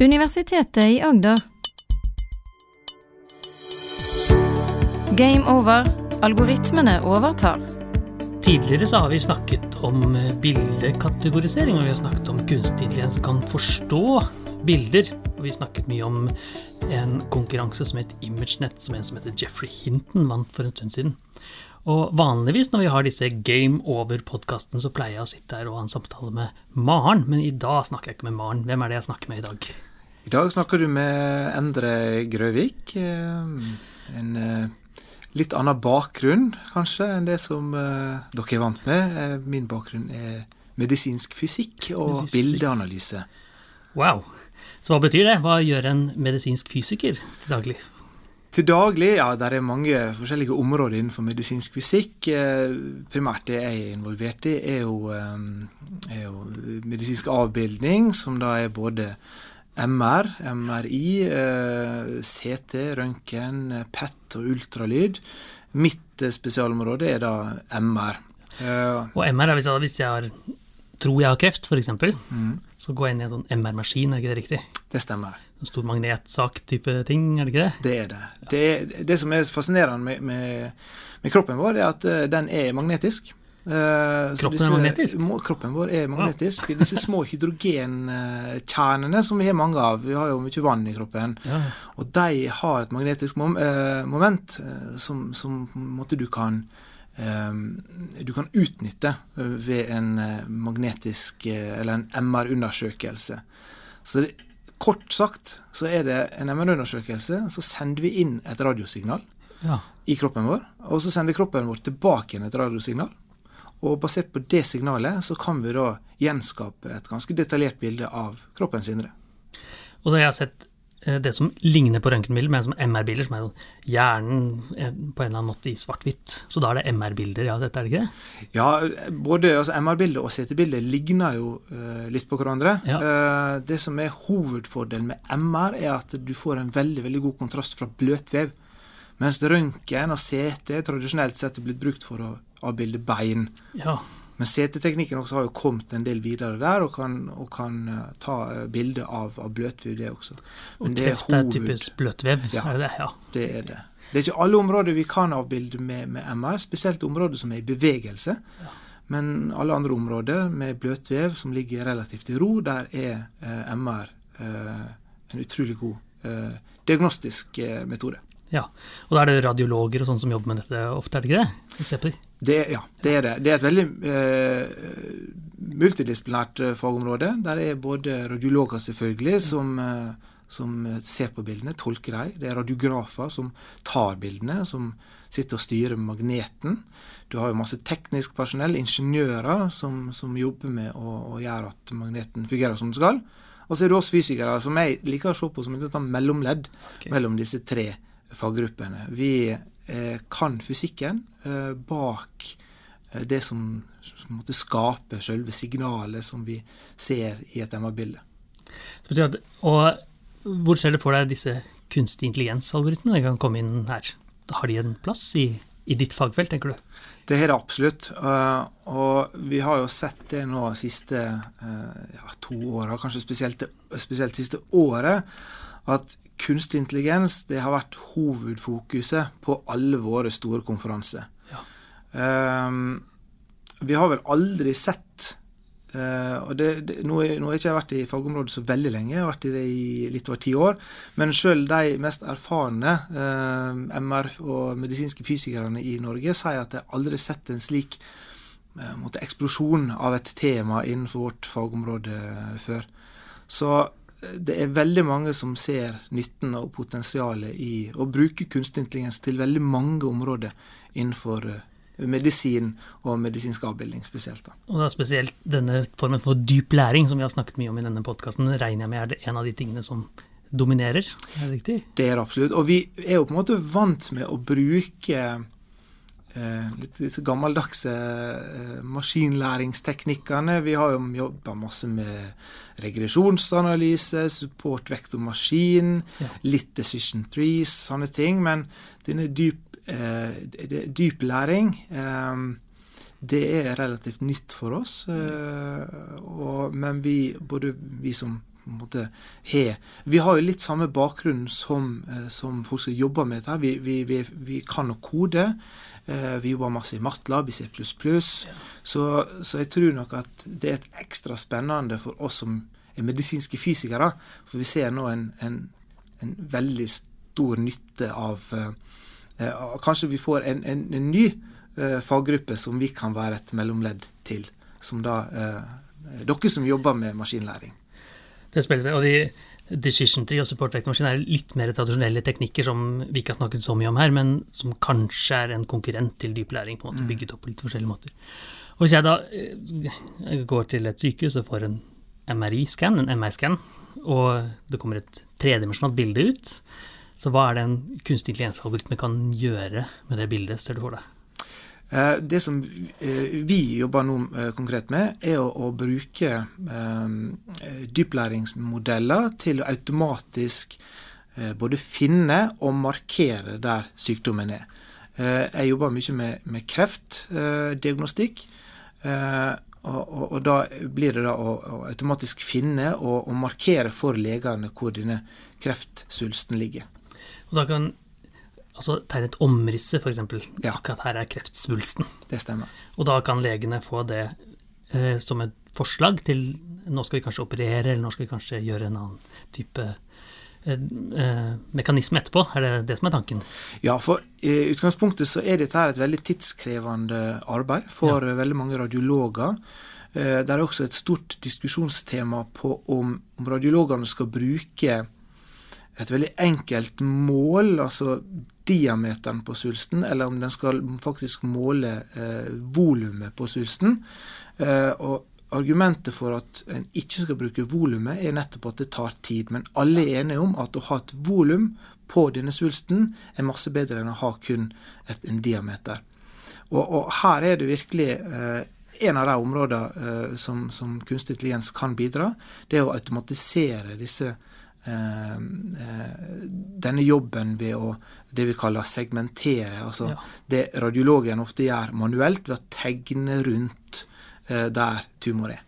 Universitetet i Agder. Game over. Algoritmene overtar. Tidligere så har vi snakket om eh, bildekategorisering, og vi har snakket om kunstig intelligens som kan forstå bilder. Og vi snakket mye om en konkurranse som het ImageNet, som en som heter Jeffrey Hinton vant for en stund siden. Og vanligvis når vi har disse Game Over-podkastene, så pleier jeg å sitte her og ha en samtale med Maren, men i dag snakker jeg ikke med Maren. Hvem er det jeg snakker med i dag? I dag snakker du med Endre Grøvik. eh, En eh, litt annen bakgrunn, kanskje, enn det som eh, dere er vant med. Min bakgrunn er medisinsk fysikk og Medisinsk fysikk. bildeanalyse. Wow. Så hva betyr det? Hva gjør en medisinsk fysiker til daglig? Til daglig, ja, der er mange forskjellige områder innenfor medisinsk fysikk. Eh, Primært det jeg er involvert i, er jo, eh, er jo medisinsk avbildning, som da er både MR, MRI, eh, CT, røntgen, PET og ultralyd. Mitt spesialområde er da MR. Og MR er hvis jeg har, tror jeg har kreft, f.eks., mm, så går jeg inn i en sånn MR-maskin, er ikke det riktig? det stemmer. En stor magnetsak-type ting, er det ikke det? Det er det. Det, det som er fascinerende med, med, med kroppen vår, er at eh, den er magnetisk. Uh, kroppen Kroppen er magnetisk? må- Kroppen vår er magnetisk. Disse små hydrogenkjernene som vi har mange av, vi har jo mye vann i kroppen, Ja. og de har et magnetisk mom uh, moment som, som måte du kan du kan utnytte ved en magnetisk eller en MR-undersøkelse. Så det, kort sagt så er det en MR-undersøkelse, så sender vi inn et radiosignal ja. i kroppen vår, og så sender kroppen vår tilbake igjen et radiosignal. Og basert på det signalet så kan vi da gjenskape et ganske detaljert bilde av kroppens indre. Og så har jeg sett eh, det som ligner på røntgenbilder, men som MR-bilder, som er hjernen eh, på en eller annen måte i svart-hvitt. Så da er det MR-bilder ja, dette er det ikke det? Ja, både altså, MR-bildet og CT-bildet ligner jo uh, litt på hverandre. Ja. Uh, det som er hovedfordelen med MR, er at du får en veldig veldig god kontrast fra bløtvev. Mens røntgen og CT tradisjonelt sett er blitt brukt for å avbilde bein. Ja. Men CT-teknikken også har jo kommet en del videre der, og kan, og kan eh, ta uh, bilde av, av bløtvev, det også. Og Men og kreft er er, typisk bløtvev, Ja. er det? Ja. Det er det. Det er ikke alle områder vi kan avbilde med, med MR, spesielt områder som er i bevegelse. Men alle andre områder med bløtvev som ligger relativt i ro, der er eh, MR eh, en utrolig god eh, diagnostisk eh, metode. Ja. Og da er det radiologer og sånn som jobber med dette ofte, er det ikke det? Som ser på de. Det, ja, det er det. Det er et veldig eh, multidisiplinært eh, fagområde. Der er både radiologer, selvfølgelig, som, eh, som ser på bildene, tolker dem. Det er radiografer som tar bildene, som sitter og styrer magneten. Du har jo masse teknisk personell, ingeniører, som, som jobber med å, å gjøre at magneten fungerer som den skal. Og så er det oss fysikere, som jeg liker å se på som et mellomledd okay. mellom disse tre faggruppene. Vi eh, kan fysikken eh, bak eh, det som, som måtte skape selve signalet som vi ser i et MR-bilde. Og hvor ser du for deg disse kunstig intelligens-algoritmene kan komme inn her? Har de en plass i, i ditt fagfelt, tenker du? Det har det absolutt. og vi har jo sett det nå de siste ja, to åra, kanskje spesielt spesielt siste året, at kunstig intelligens det har vært hovedfokuset på alle våre store konferanser. Ja. Um, vi har vel aldri sett uh, og det, det, nå, er- nå har ikke vært i fagområdet så veldig lenge, jeg har vært i det i litt over ti år. Men selv de mest erfarne uh, MR- og medisinske fysikerne i Norge sier at de aldri har sett en slik uh, eksplosjon av et tema innenfor vårt fagområde før. Så eh, det er veldig mange som ser nytten og potensialet i å bruke kunstig intelligens til veldig mange områder innenfor eh, medisin og medisinsk avbildning spesielt. Da. Og da spesielt denne formen for dyp læring, som vi har snakket mye om i denne podkasten, regner jeg med er det en av de tingene som dominerer. Er det riktig? Det er det absolutt. Og vi er jo på en måte vant med å bruke litt disse gammeldagse eh, maskinlæringsteknikkene. Vi har jo jobba masse med regresjonsanalyse, support vektor maskin, Ja. litt decision trees, sånne ting. Men denne dyp, eh, dyp læring eh, det er relativt nytt for oss. eh, men vi, både vi som har Vi har jo litt samme bakgrunn som, eh, som folk som jobber med dette. Vi, vi, vi, vi kan å kode. Eh, vi jobber masse i Matlab, i C++. Så, så jeg tror nok at det er et ekstra spennende for oss som er medisinske fysikere. For vi ser nå en, en, en veldig stor nytte av eh, Kanskje vi får en, en, en ny eh, faggruppe som vi kan være et mellomledd til. Som da eh, Dere som jobber med maskinlæring. Det er spennende. Og de decision tree og support vektormaskin er litt mer tradisjonelle teknikker som vi ikke har snakket så mye om her, men som kanskje er en konkurrent til dyp læring, på en måte, bygget opp på litt forskjellige måter. Og Hvis jeg da eh, går til et sykehus og får en MRI-scan, en MR-scan, og det kommer et tredimensjonalt bilde ut, så hva er det en kunstig intelligensalgoritme kan gjøre med det bildet, ser du for deg? Eh, det som eh, vi jobber nå eh, konkret med, er å, bruke dyplæringsmodeller til å automatisk både finne og markere der sykdommen er. Jeg jobber mye med, med kreftdiagnostikk. Og, og, og, da blir det da å, å automatisk finne og, og, markere for legene hvor denne kreftsvulsten ligger. Og da kan altså tegne et omrisse, f.eks. Ja. Akkurat her er kreftsvulsten. Det stemmer. Og da kan legene få det eh, som et forslag til nå skal vi kanskje operere, eller nå skal vi kanskje gjøre en annen type eh, eh, mekanisme etterpå. Er det det som er tanken? Ja, for i utgangspunktet så er dette her et veldig tidskrevende arbeid for ja. veldig mange radiologer. Eh, det er også et stort diskusjonstema på om, om radiologene skal bruke et veldig enkelt mål, altså diameteren på svulsten, eller om den skal faktisk måle eh, volumet på svulsten. Eh, og Argumentet for at en ikke skal bruke volumet, er nettopp at det tar tid. Men alle er enige om at å ha et volum på denne svulsten er masse bedre enn å ha kun et, en diameter. Og, og, her er det virkelig eh, en av de områdene eh, som, som kunstig intelligens kan bidra. Det er å automatisere disse Eh, denne jobben ved å det vi kaller segmentere. Altså ja. det radiologen ofte gjør manuelt ved å tegne rundt eh, der tumor er.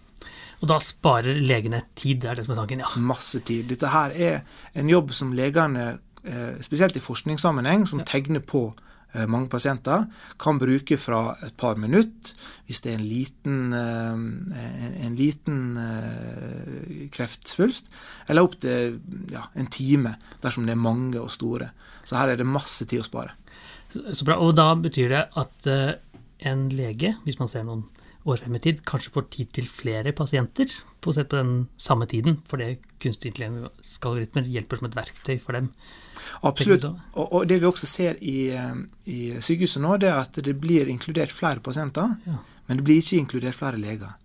Og da sparer legene tid, det er det som er tanken? ja. Masse tid. Dette her er en jobb som legene, spesielt i forskningssammenheng, som ja. tegner på Eh, mange pasienter kan bruke fra et par minutter, hvis det er en liten, eh, en liten eh, kreftsvulst, eller opp til ja, en time dersom det er mange og store. Så her er det masse tid å spare. Så bra, Og da betyr det at en lege, hvis man ser noen år frem i tid, kanskje får tid til flere pasienter på, på den samme tiden, fordi kunstig intelligens hjelper som et verktøy for dem. Absolutt. Og, og, det vi også ser i, eh, i, sykehuset nå, det er at det blir inkludert flere pasienter, ja. men det blir ikke inkludert flere leger.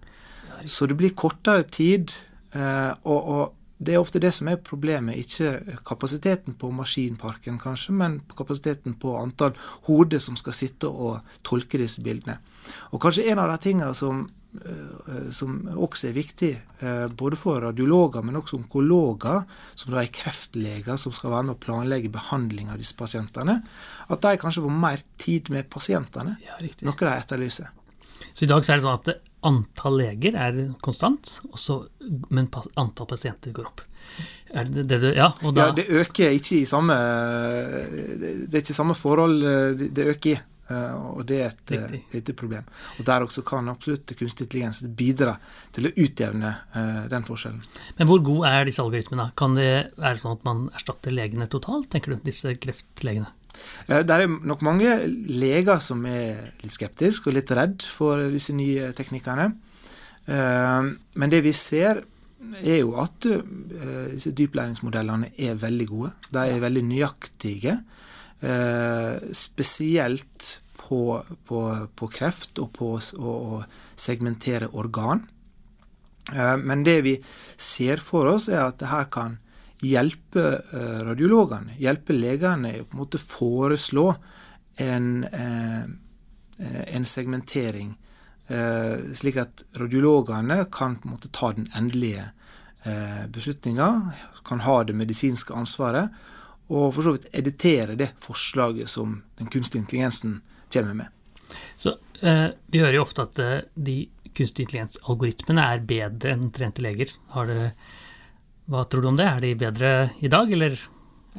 Så det blir kortere tid, eh, og, og, det er ofte det som er problemet. Ikke kapasiteten på maskinparken, kanskje, men kapasiteten på antall hoder som skal sitte og tolke disse bildene. Og kanskje en av de tingene som Eh, som også er viktig eh, både for radiologer, men også onkologer, som da er kreftleger som skal være med å planlegge behandling av disse pasientene, at de kanskje får mer tid med pasientene, ja, noe de etterlyser. Så i dag så er det sånn at antall leger er konstant, også, men antall pasienter går opp. Det, det, det, ja, da... ja, det øker ikke i samme Det er ikke samme forhold eh, det øker i. Eh, og det er et, lite problem. Og Der også kan absolutt kunstig intelligens bidra til å utjevne uh, den forskjellen. Men hvor god er disse algoritmene? Kan det være sånn at man erstatter legene totalt, tenker du, disse kreftlegene? Uh, det er nok mange leger som er litt skeptiske og litt redd for disse nye teknikkene. Uh, men det vi ser, er jo at disse dyplæringsmodellene er veldig gode. De er veldig nøyaktige. Eh, spesielt på, på, på, kreft og på å segmentere organ. Eh, men det vi ser for oss, er at det her kan hjelpe eh, radiologene, hjelpe legene på en måte foreslå en, en segmentering, slik at radiologene kan på en måte ta den endelige beslutninga, kan ha det medisinske ansvaret, og for så vidt editere det forslaget som den kunstige intelligensen kommer med. Så eh, Vi hører jo ofte at eh, de kunstig intelligens-algoritmene er bedre enn trente leger. Har det, Hva tror du om det? Er de bedre i dag, eller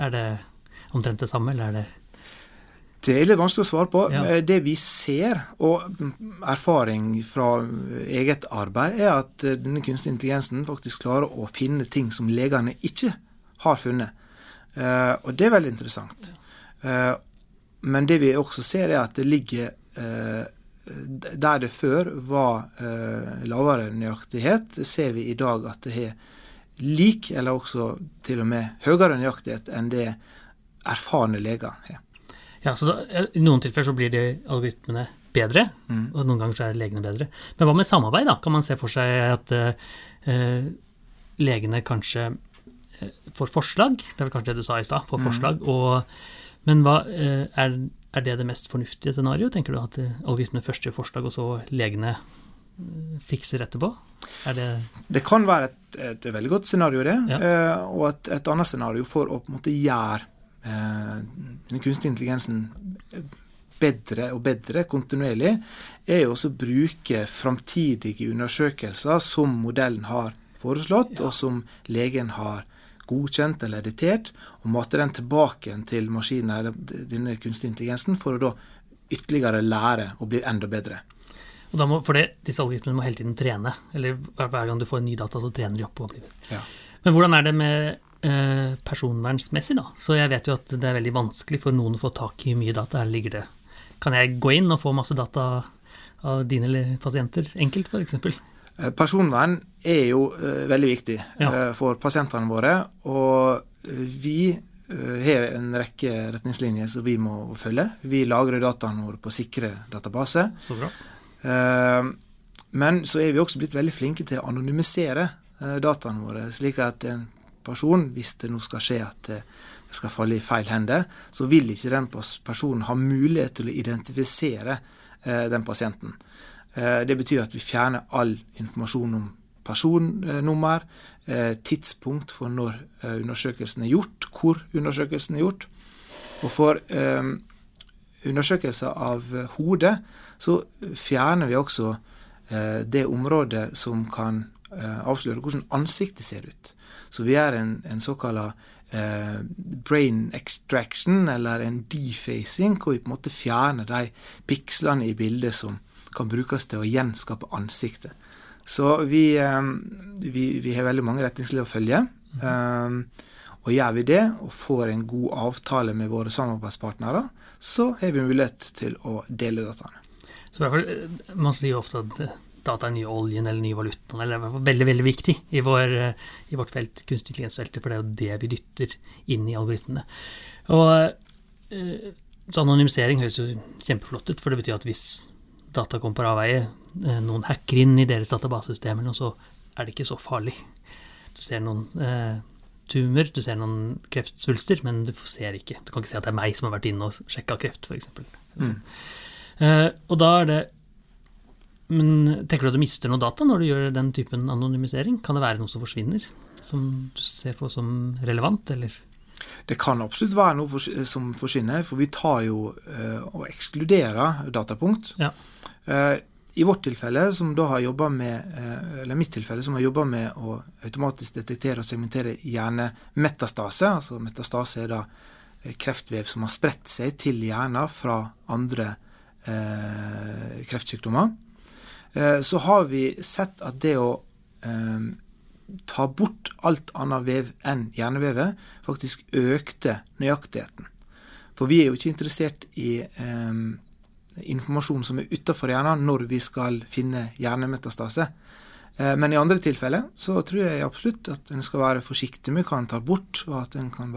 er det omtrent det samme, eller er det Det er litt vanskelig å svare på. Ja. Eh, Det vi ser, og erfaring fra eget arbeid, er at eh, denne kunstige intelligensen faktisk klarer å finne ting som legene ikke har funnet. Eh, Og det er veldig interessant. Men det vi også ser, er at det ligger Der det før var lavere nøyaktighet, ser vi i dag at det har lik, eller også til og med høyere nøyaktighet enn det erfarne leger har. Ja, så da, I noen tilfeller så blir de algoritmene bedre, Mm. og noen ganger så er legene bedre. Men hva med samarbeid? da? Kan man se for seg at eh, legene kanskje eh, får forslag? Det er vel kanskje det du sa i stad, får Mm. forslag. Og, men hva, uh, er, er det det mest fornuftige scenario? Tenker du at algoritmene først gjør forslag, og så legene fikser etterpå? Er det Det kan være et, et veldig godt scenario, det. Ja. Eh, og et, et annet scenario for å på en måte gjøre eh, den kunstige intelligensen bedre og bedre kontinuerlig, er jo også å bruke framtidige undersøkelser som modellen har foreslått, og som legen har godkjent eller editert, og mate den tilbake til maskinen eller denne kunstige intelligensen for å da ytterligere lære og bli enda bedre. Og da må, for det, disse algoritmene må hele tiden trene. Eller hver gang du får ny data, så trener de opp. Ja. Men hvordan er det med eh, personvernsmessig, da? Så jeg vet jo at det er veldig vanskelig for noen å få tak i mye data. Her ligger det Kan jeg gå inn og få masse data av dine eller pasienter enkelt, f.eks.? Eh, Personvern er jo eh, veldig viktig Ja. eh, for pasientene våre. Og eh, vi eh, har en rekke retningslinjer som vi må følge. Vi lagrer dataene våre på sikre databaser. Så bra. Eh, Men så er vi også blitt veldig flinke til å anonymisere eh, dataene våre, slik at en person, hvis det nå skal skje at det skal falle i feil hender, så vil ikke den personen ha mulighet til å identifisere eh, den pasienten. Eh, Det betyr at vi fjerner all informasjon om personnummer, tidspunkt for når undersøkelsen er gjort, hvor undersøkelsen er gjort. Og for eh, undersøkelser av hodet, så fjerner vi også eh, det området som kan eh, avsløre hvordan ansiktet ser ut. Så vi gjør en, en såkalt eh, brain extraction, eller en defacing, hvor vi på en måte fjerner de pikslene i bildet som kan brukes til å gjenskape ansiktet. Så vi, eh, vi, vi har veldig mange retningslinjer å følge. Eh, og gjør vi det, og får en god avtale med våre samarbeidspartnere, så har vi mulighet til å dele dataene. Så eh, Man sier jo ofte at eh, data er nye oljen eller nye valutaen, eller det er veldig veldig viktig i, vår, eh, i vårt felt, kunstig intelligens-feltet, for det er jo det vi dytter inn i algoritmene. Og så Anonymisering høres jo kjempeflott ut, for det betyr at hvis data kommer på avveie, noen hacker inn i deres databasesystemer, og så er det ikke så farlig. Du ser noen eh, tumor, du ser noen kreftsvulster, men du ser ikke. Du kan ikke si at det er meg som har vært inne og sjekka kreft, f.eks. Mm. Eh, og da er det Men tenker du at du mister noe data når du gjør den typen anonymisering? Kan det være noe som forsvinner, som du ser på som relevant, eller? Det kan absolutt være noe som forsvinner, for vi tar jo eh, og ekskluderer datapunkt. Ja. Eh, I vårt tilfelle, som da har jobba med eller mitt tilfelle, som har jobba med å automatisk detektere og segmentere hjernemetastase, altså metastase er da kreftvev som har spredt seg til hjernen fra andre eh, kreftsykdommer, eh, så har vi sett at det å eh, ta bort alt annet vev enn hjernevevet, faktisk økte nøyaktigheten. For vi er jo ikke interessert i eh, informasjon som er utafor hjernen når vi skal finne hjernemetastase. Eh, men i andre tilfeller så tror jeg absolutt at en skal være forsiktig med hva en tar bort, og at en kan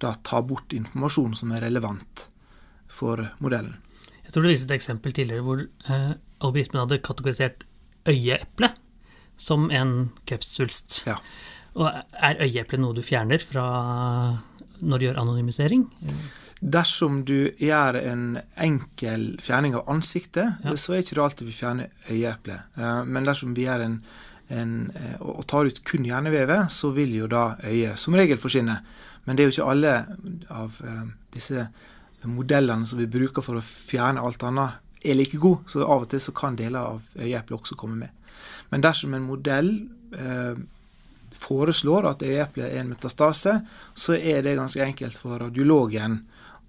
da ta bort informasjon som er relevant for modellen. Jeg tror du viste et eksempel tidligere hvor eh, algoritmen hadde kategorisert øyeeple som en kreftsvulst. Ja. Og er øyeeple noe du fjerner fra når du gjør anonymisering? Dersom du gjør en enkel fjerning av ansiktet, Ja. så er ikke det alltid vi fjerner øyeeplet. Eh, Men dersom vi gjør en, en, eh, og og tar ut kun hjernevevet, så vil jo da øyet som regel forsvinne. Men det er jo ikke alle av eh, disse modellene som vi bruker for å fjerne alt annet, er like gode, så av og til så kan deler av øyeeplet også komme med. Men dersom en modell eh, foreslår at øyeeplet er en metastase, så er det ganske enkelt for radiologen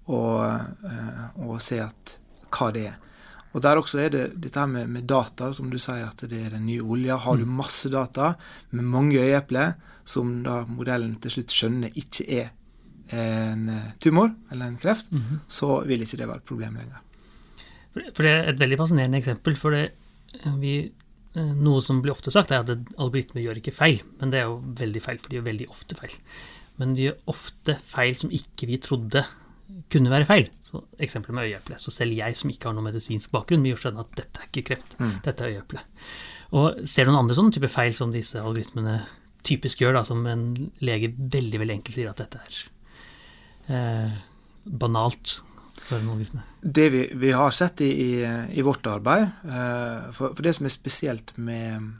å, eh, å se at, hva det er. Og Der også er det dette her med, med, data, som du sier at det er den nye olja. Har du mm. masse data med mange øyeepler, som da modellen til slutt skjønner ikke er en tumor eller en kreft, mm -hmm. så vil ikke det være et problem lenger. For Det er et veldig fascinerende eksempel. for det, vi, Noe som blir ofte sagt, er at algoritmer gjør ikke feil. Men det er jo veldig feil, for de gjør veldig ofte feil. Men de gjør ofte feil som ikke vi trodde kunne være feil. Så Eksempelet med øyeeple. Så selv jeg som ikke har noen medisinsk bakgrunn, vil jo skjønne at dette er ikke kreft, mm. dette er øyeeple. Og ser du noen andre sånne type feil som disse algoritmene typisk gjør, da, som en lege veldig veldig enkelt sier at dette er eh, banalt for noen algoritme? Det vi, vi har sett i, i, i vårt arbeid, eh, for, for, det som er spesielt med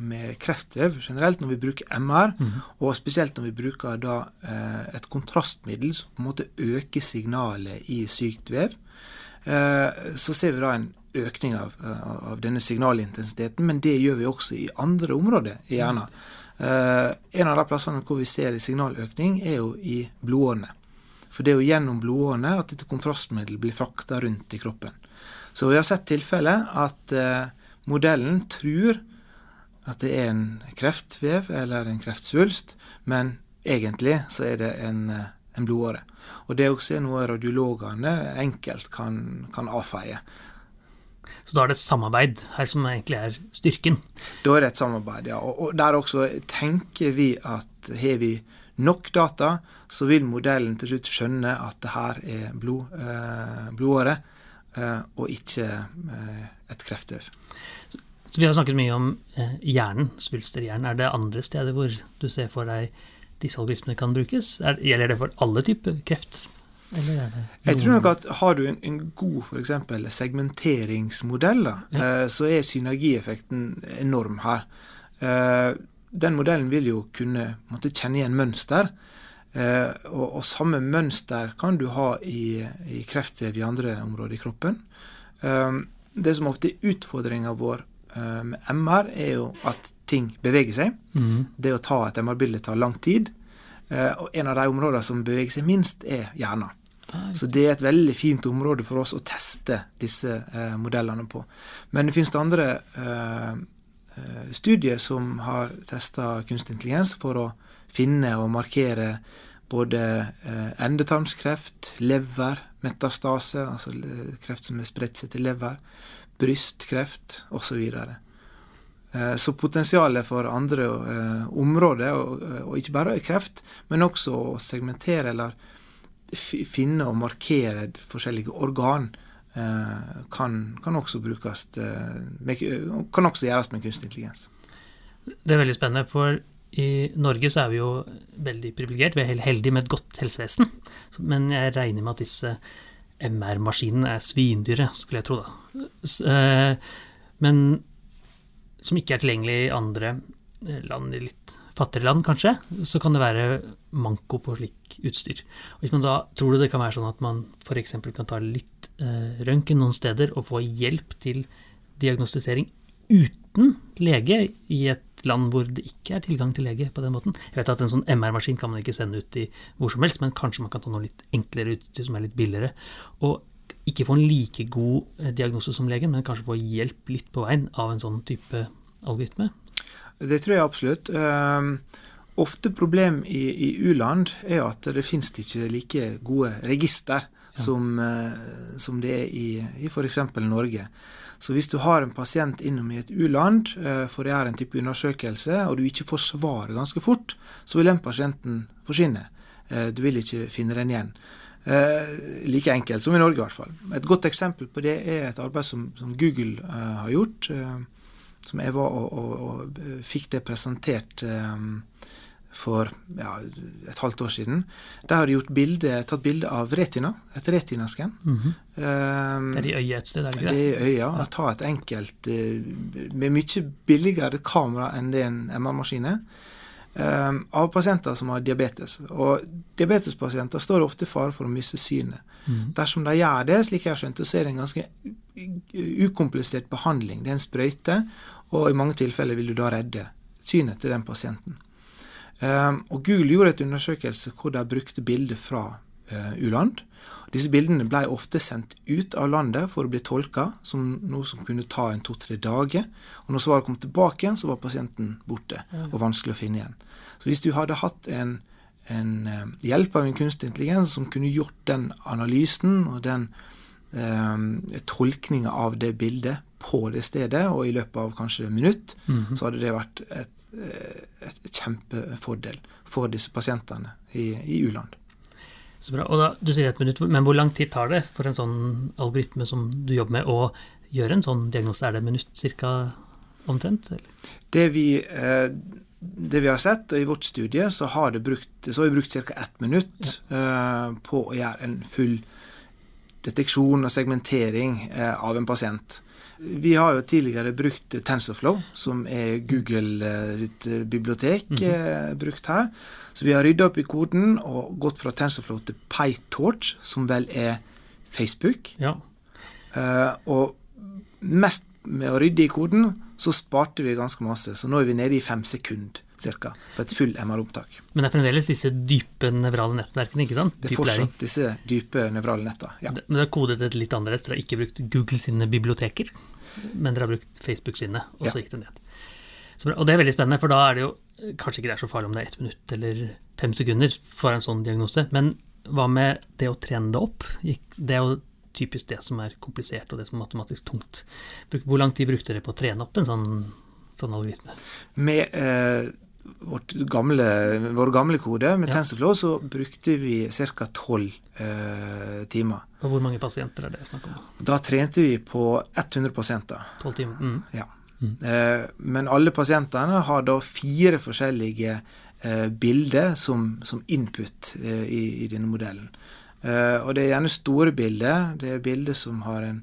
med kreftvev generelt når vi bruker MR, mm. og spesielt når vi bruker da, eh, et kontrastmiddel som på en måte øker signalet i sykt vev, eh, så ser vi da en økning av, av, denne signalintensiteten, men det gjør vi også i andre områder i hjernen. Eh, en av de plassene hvor vi ser signaløkning, er jo i blodårene. For det er jo gjennom blodårene at dette kontrastmiddelet blir frakta rundt i kroppen. Så vi har sett tilfeller at eh, modellen tror at det er en kreftvev eller en kreftsvulst, men egentlig så er det en, en blodåre. Og det er også noe radiologene enkelt kan, kan avfeie. Så da er det et samarbeid her som egentlig er styrken? Da er det et samarbeid, ja. Og, og der også tenker vi at har vi nok data, så vil modellen til slutt skjønne at det her er blod, eh, blodåre, eh, og ikke eh, et kreftvev. Så Vi har snakket mye om hjernen, svulster i hjernen. Er det andre steder hvor du ser for deg disse algoritmene kan brukes? Er, gjelder det for alle typer kreft? Jeg tror nok at Har du en, en god eksempel, segmenteringsmodell, da, ja. så er synergieffekten enorm her. Eh, den modellen vil jo kunne måtte kjenne igjen mønster. Eh, og, og, samme mønster kan du ha i, i kreftvev i andre områder i kroppen. Eh, det som ofte er utfordringa vår Eh, med MR, er jo at ting beveger seg. Mm. Det å ta et MR-bilde tar lang tid. Eh, og en av de områdene som beveger seg minst, er hjernen. Så det er et veldig fint område for oss å teste disse eh, modellene på. Men det finnes andre eh, studier som har testa kunstig intelligens for å finne og markere både eh, endetarmskreft, lever, metastase, altså kreft som er spredt seg til lever, brystkreft osv. Så. Eh, så potensialet for andre eh, områder, og, ikke bare kreft, men også å segmentere eller finne og markere forskjellige organ, eh, kan, kan, også brukes med, kan også gjøres med kunstig intelligens. Det er veldig spennende, for i Norge så er vi jo veldig privilegert. Vi er heldige med et godt helsevesen. Men jeg regner med at disse MR-maskinene er svindyre, skulle jeg tro, da. Eh, men som ikke er tilgjengelig i andre eh, land, i litt fattigere land kanskje, så kan det være manko på slik utstyr. Og hvis man da tror du det kan være sånn at man f.eks. kan ta litt eh, røntgen noen steder og få hjelp til diagnostisering uten lege i et land hvor det ikke er tilgang til lege på den måten. Jeg vet at En sånn MR-maskin kan man ikke sende ut i hvor som helst, men kanskje man kan ta noe litt enklere utstyr som er litt billigere. Og ikke få en like god eh, diagnose som legen, men kanskje få hjelp litt på veien av en sånn type algoritme? Det tror jeg absolutt. Uh, ofte problem i, i u-land er at det finnes ikke like gode register ja. som, uh, som, det er i, i f.eks. Norge. Så hvis du har en pasient innom i et u-land eh, for å gjøre en type undersøkelse, og du ikke får svaret ganske fort, så vil den pasienten forsvinne. Eh, du vil ikke finne den igjen. Eh, like enkelt som i Norge, i hvert fall. Et godt eksempel på det er et arbeid som, som Google har gjort. Som jeg var og, og, og fikk det presentert for ja, et halvt år siden. Der har de gjort bilde, tatt bilde av retina, et retinascan. Mm -hmm. um, det er i øyet et sted, er det ikke det? Det er i øya. Ja. Ta et enkelt uh, med mye billigere kamera enn det en MR-maskin er. Um, av pasienter som har diabetes. Og diabetespasienter står ofte i fare for å miste synet. Mm. Dersom de gjør det, slik jeg har skjønt så er det en ganske ukomplisert behandling. Det er en sprøyte, og i mange tilfeller vil du da redde synet til den pasienten. Um, og Google gjorde et undersøkelse hvor de brukte bilder fra u-land. Disse bildene ble ofte sendt ut av landet for å bli tolka som noe som kunne ta en to-tre dager. Og når svaret kom tilbake igjen, så var pasienten borte og vanskelig å finne igjen. Så hvis du hadde hatt en, en uh, hjelp av en kunstig intelligens som kunne gjort den analysen og den eh, tolkninga av det bildet på det stedet, og i løpet av kanskje et minutt, mm -hmm. så hadde det vært et, et, et kjempefordel for disse pasientene i, i u-land. Så bra. Og da, du sier et minutt, Men hvor lang tid tar det for en sånn algoritme som du jobber med, å gjøre en sånn diagnose? Er det et minutt ca. omtrent? Det vi, eh, det vi, har sett, i vårt studie, så har, brukt, så har vi brukt ca. ett minutt ja. eh, på å gjøre en full deteksjon og segmentering eh, av en pasient. Vi har jo tidligere brukt TensorFlow, som er Google eh, sitt eh, bibliotek, mm -hmm. brukt her. Så vi har rydda opp i koden og gått fra TensorFlow til PyTorch, som vel er Facebook. Ja. og mest med å rydde i koden, så sparte vi ganske masse. Så nå er vi nede i fem sekunder ca. for et full MR-opptak. Men det er fremdeles disse dype nevrale nettverkene? ikke sant? Det er fortsatt disse dype nevrale netta. Ja. Men dere har kodet det litt annerledes? Dere har ikke brukt Google sine biblioteker, men dere har brukt Facebook sine, og så ja. gikk det ned. Så, og det er veldig spennende, for da er det jo kanskje ikke det er så farlig om det er ett minutt eller fem sekunder for en sånn diagnose, men hva med det å trene det opp? Det er jo typisk det som er komplisert og det som er matematisk tungt. Hvor lang tid brukte dere på å trene opp en sånn, sånn algoritme? Med eh gamle, vår gamle kode med ja. TensorFlow, så brukte vi ca. tolv eh, timer. Og Hvor mange pasienter er det snakk om? Da trente vi på 100 pasienter. 12 timer? Mm. Ja. Mm. Eh, men alle pasientene har da fire forskjellige eh, bilder som, som input eh, i, i, denne modellen. Eh, og det er gjerne store bilder. Det er bilder som har en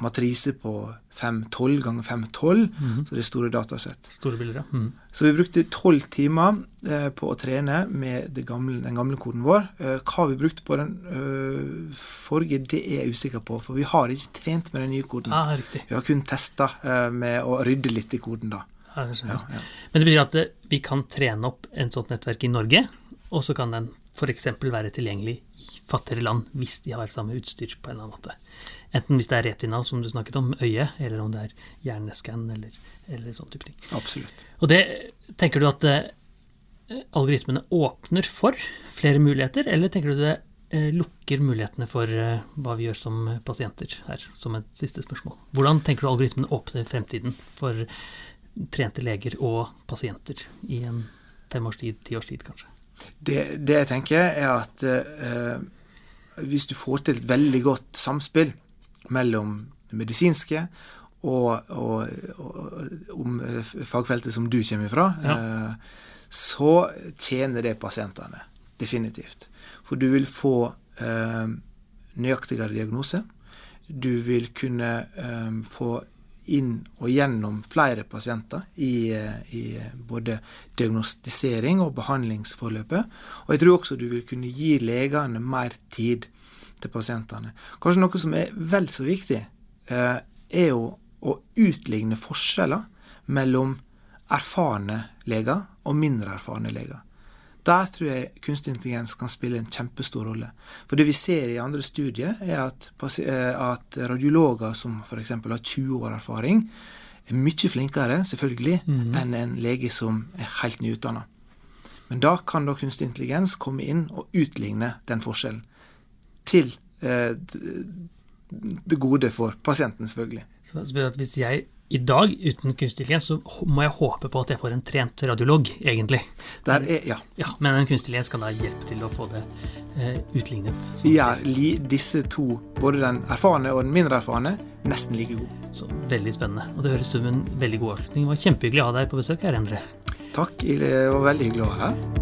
matrise på 512 ganger 512, mm. så det er store datasett. Store bilder, ja. Mm. Så vi brukte tolv timer eh, på å trene med gamle, den gamle koden vår. Eh, hva vi brukte på den øh, forrige, det er jeg usikker på, for vi har ikke trent med den nye koden. Ah. Vi har kun testa eh, med å rydde litt i koden, da. Ja, ja, ja. Men det betyr at eh, vi kan trene opp en sånt nettverk i Norge, og så kan den f.eks. være tilgjengelig i fattigere land hvis de har samme utstyr på en eller annen måte. Enten hvis det er retina, som du snakket om, øye, eller om det er hjerneskann eller, eller sånn type ting. Absolutt. Og det tenker du at eh, algoritmene åpner for flere muligheter, eller tenker du det eh, lukker mulighetene for eh, hva vi gjør som pasienter her, som et siste spørsmål? Hvordan tenker du algoritmene åpner fremtiden for trente leger og pasienter i en femårstid, tiårstid kanskje? Det, det, jeg tenker, er at eh, hvis du får til et veldig godt samspill mellom det medisinske og, og, og om eh, fagfeltet som du kommer fra, ja. eh, så tjener det pasientene. Definitivt. For du vil få eh, nøyaktigere diagnose. Du vil kunne eh, få inn og gjennom flere pasienter i, eh, i, både diagnostisering og behandlingsforløpet. Og jeg tror også du vil kunne gi legene mer tid til pasientene. Kanskje noe som er vel så viktig, eh, er jo å utligne forskjeller mellom erfarne leger og mindre erfarne leger. Der tror jeg kunstig intelligens kan spille en kjempestor rolle. For det vi ser i andre studier, er at, eh, at radiologer som f.eks. har 20 år erfaring, er mye flinkere selvfølgelig, mm. enn en lege som er helt nyutdanna. Men da kan da kunstig intelligens komme inn og utligne den forskjellen. Til eh, det gode for pasienten, selvfølgelig. Så, så hvis jeg i dag, uten kunstig intelligens, så må jeg håpe på at jeg får en trent radiolog, egentlig. Der er, ja. ja men en kunstig intelligens kan da hjelpe til å få det eh, utlignet. Ja, disse to, både den erfarne og den mindre erfarne, nesten like gode. Så Veldig spennende. Og det høres ut som en veldig god avslutning. Det var kjempehyggelig å ha deg på besøk her, Endre. Takk, det var veldig hyggelig å være her.